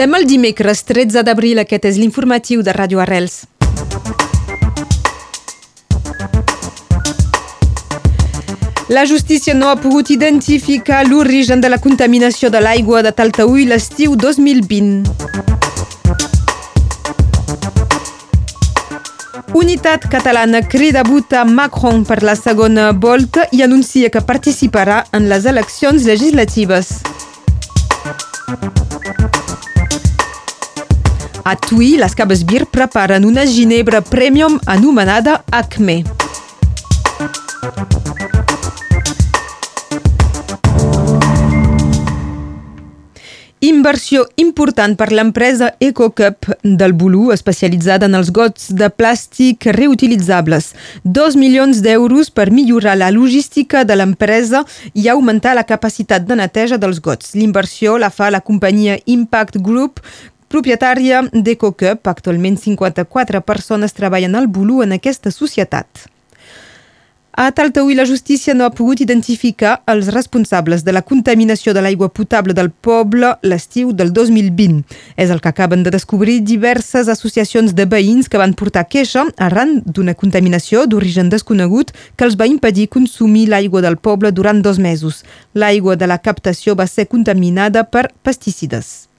Som el dimecres 13 d'abril, aquest és l'informatiu de Ràdio Arrels. La justícia no ha pogut identificar l'origen de la contaminació de l'aigua de Taltaúi l'estiu 2020. Unitat Catalana crida votar Macron per la segona volta i anuncia que participarà en les eleccions legislatives. A Tui, les Caves Bir preparen una ginebra premium anomenada Acme. Inversió important per l'empresa EcoCup del Bolú, especialitzada en els gots de plàstic reutilitzables. Dos milions d'euros per millorar la logística de l'empresa i augmentar la capacitat de neteja dels gots. L'inversió la fa la companyia Impact Group, propietària d'EcoCup. Actualment 54 persones treballen al Bolú en aquesta societat. A Taltaúi, la justícia no ha pogut identificar els responsables de la contaminació de l'aigua potable del poble l'estiu del 2020. És el que acaben de descobrir diverses associacions de veïns que van portar queixa arran d'una contaminació d'origen desconegut que els va impedir consumir l'aigua del poble durant dos mesos. L'aigua de la captació va ser contaminada per pesticides.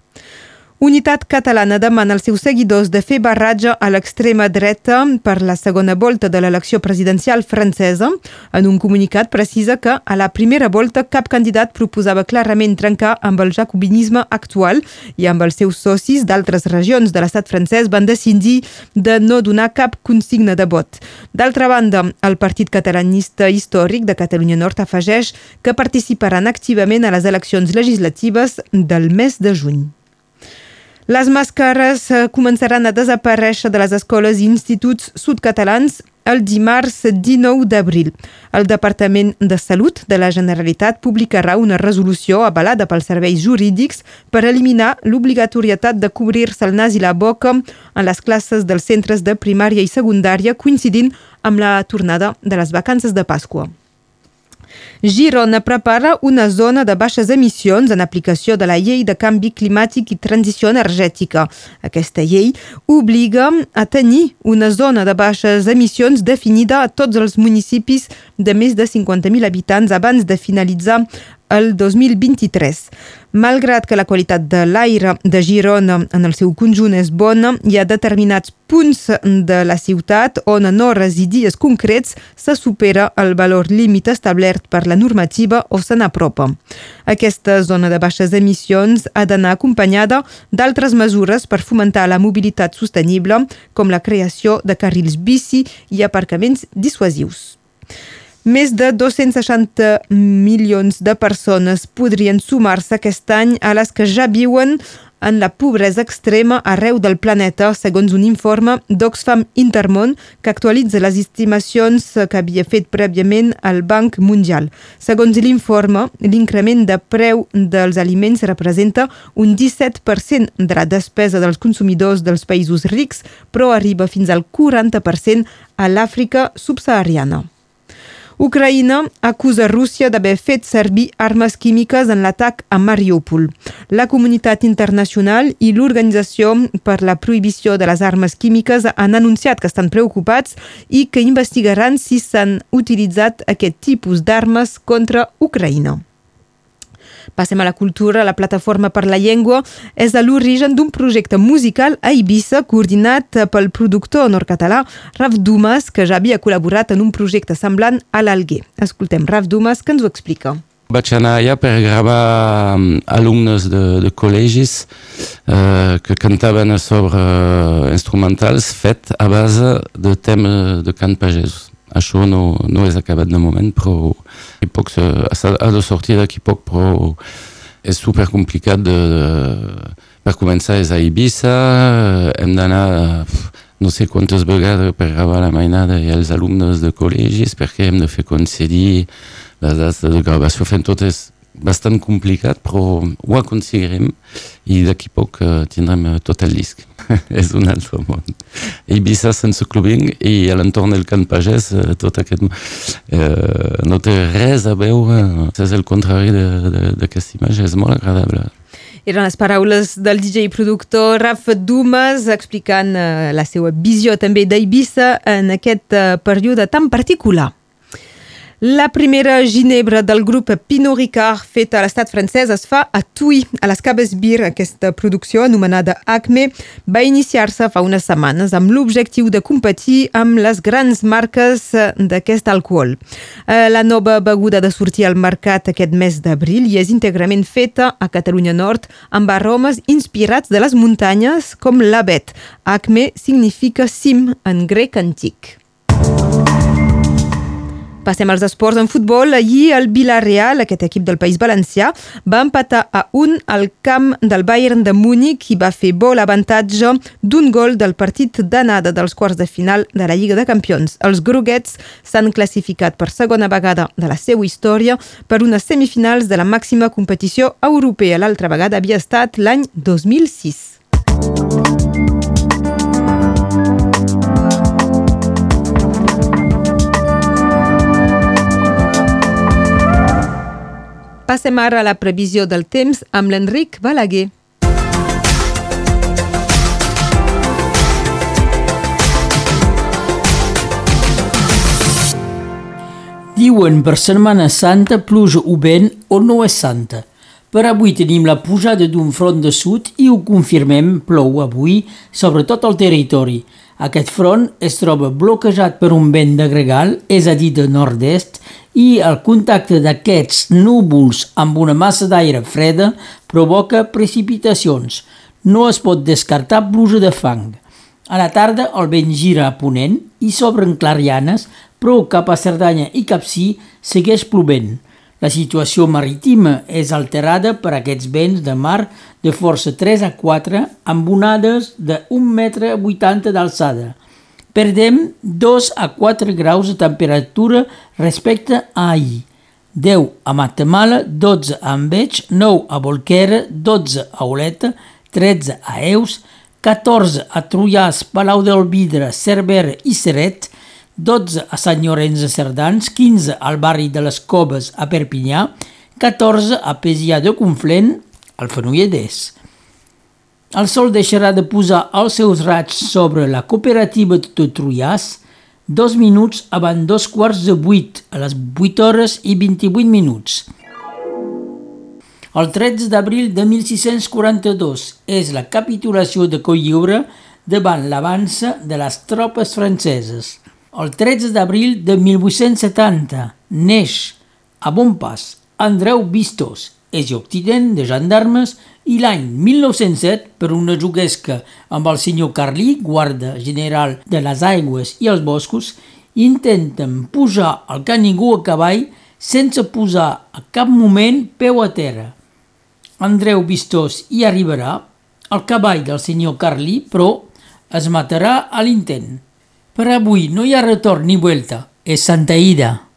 Unitat Catalana demana als seus seguidors de fer barratge a l'extrema dreta per la segona volta de l'elecció presidencial francesa. En un comunicat precisa que a la primera volta cap candidat proposava clarament trencar amb el jacobinisme actual i amb els seus socis d'altres regions de l'estat francès van decidir de no donar cap consigna de vot. D'altra banda, el Partit Catalanista Històric de Catalunya Nord afegeix que participaran activament a les eleccions legislatives del mes de juny. Les màscares eh, començaran a desaparèixer de les escoles i instituts sudcatalans el dimarts 19 d'abril. El Departament de Salut de la Generalitat publicarà una resolució avalada pels serveis jurídics per eliminar l'obligatorietat de cobrir-se el nas i la boca en les classes dels centres de primària i secundària coincidint amb la tornada de les vacances de Pasqua. Girona prepara una zona de baixes emissions en aplicació de la llei de canvi climàtic i transició energètica. Aquesta llei obliga a tenir una zona de baixes emissions definida a tots els municipis de més de 50.000 habitants abans de finalitzar el 2023. Malgrat que la qualitat de l'aire de Girona en el seu conjunt és bona, hi ha determinats punts de la ciutat on en hores i dies concrets se supera el valor límit establert per la normativa o se n'apropa. Aquesta zona de baixes emissions ha d'anar acompanyada d'altres mesures per fomentar la mobilitat sostenible, com la creació de carrils bici i aparcaments dissuasius. Més de 260 milions de persones podrien sumar-se aquest any a les que ja viuen en la pobresa extrema arreu del planeta, segons un informe d'Oxfam Intermón que actualitza les estimacions que havia fet prèviament al Banc Mundial. Segons l'informe, l'increment de preu dels aliments representa un 17% de la despesa dels consumidors dels països rics, però arriba fins al 40% a l'Àfrica subsahariana. Ucraïna acusa Rússia d'haver fet servir armes químiques en l'atac a Mariupol. La comunitat internacional i l'Organització per la Prohibició de les Armes Químiques han anunciat que estan preocupats i que investigaran si s'han utilitzat aquest tipus d'armes contra Ucraïna. Passem a la cultura. La Plataforma per la Llengua és a l'origen d'un projecte musical a Eivissa coordinat pel productor nord-català Raf Dumas, que ja havia col·laborat en un projecte semblant a l'Alguer. Escoltem Raf Dumas, que ens ho explica. Vaig anar allà per gravar um, alumnes de, de col·legis uh, que cantaven sobre uh, instrumentals fet a base de temes de cant pagès. Això no, no és acabat de moment, però poc, ha de sortir d'aquí poc, però és super complicat de, de, per començar és a Ibiza, hem d'anar no sé quantes vegades per gravar la mainada i els alumnes de col·legis perquè hem de fer concedir les dates de gravació, fent tot és bastant complicat, però ho aconseguirem i d'aquí poc uh, tindrem tot el disc. és un altre món. Eivissa sense clubing i a l'entorn del Can Pagès uh, tot aquest... Uh, no té res a veure, és el contrari d'aquesta imatge, és molt agradable. Eren les paraules del DJ productor Rafa Dumas explicant eh, la seva visió també d'Eivissa en aquest eh, període tan particular. La primera ginebra del grup Pinot Ricard feta a l'estat francès es fa a Tui, a les Caves Bir. Aquesta producció, anomenada Acme, va iniciar-se fa unes setmanes amb l'objectiu de competir amb les grans marques d'aquest alcohol. Eh, la nova beguda de sortir al mercat aquest mes d'abril i és íntegrament feta a Catalunya Nord amb aromes inspirats de les muntanyes com l'abet. Acme significa cim en grec antic. Passem als esports en futbol. Ahir el Villarreal, aquest equip del País Valencià, va empatar a un al camp del Bayern de Múnich i va fer bo l'avantatge d'un gol del partit d'anada dels quarts de final de la Lliga de Campions. Els groguets s'han classificat per segona vegada de la seva història per unes semifinals de la màxima competició europea. L'altra vegada havia estat l'any 2006. Passem ara a la previsió del temps amb l'Enric Balaguer. Diuen per Setmana Santa pluja o vent o no és santa. Per avui tenim la pujada d'un front de sud i ho confirmem, plou avui sobre tot el territori. Aquest front es troba bloquejat per un vent de gregal, és a dir, de nord-est, i el contacte d'aquests núvols amb una massa d'aire freda provoca precipitacions. No es pot descartar pluja de fang. A la tarda el vent gira a ponent i s'obren clarianes, però cap a Cerdanya i Capcí segueix plovent. La situació marítima és alterada per aquests vents de mar de força 3 a 4 amb onades de 1,80 metre d'alçada. Perdem 2 a 4 graus de temperatura respecte a ahir. 10 a Matamala, 12 a Enveig, 9 a Volquera, 12 a Oleta, 13 a Eus, 14 a Trullàs, Palau del Vidre, Cervera i Seret, 12 a Sant Llorenç de Cerdans, 15 al barri de les Coves a Perpinyà, 14 a Pesià de Conflent, al Fenolledès. El sol deixarà de posar els seus raigs sobre la cooperativa de Trullàs dos minuts abans dos quarts de vuit, a les 8 hores i 28 minuts. El 13 d'abril de 1642 és la capitulació de Colliure davant l'avança de les tropes franceses. El 13 d'abril de 1870 neix a Bonpas Andreu Vistos, és lloctinent de gendarmes i l'any 1907, per una juguesca amb el senyor Carlí, guarda general de les aigües i els boscos, intenten pujar al canigú a cavall sense posar a cap moment peu a terra. Andreu Vistós hi arribarà, el cavall del senyor Carlí, però es matarà a l'intent. Per avui no hi ha retorn ni vuelta. És Santa Ida.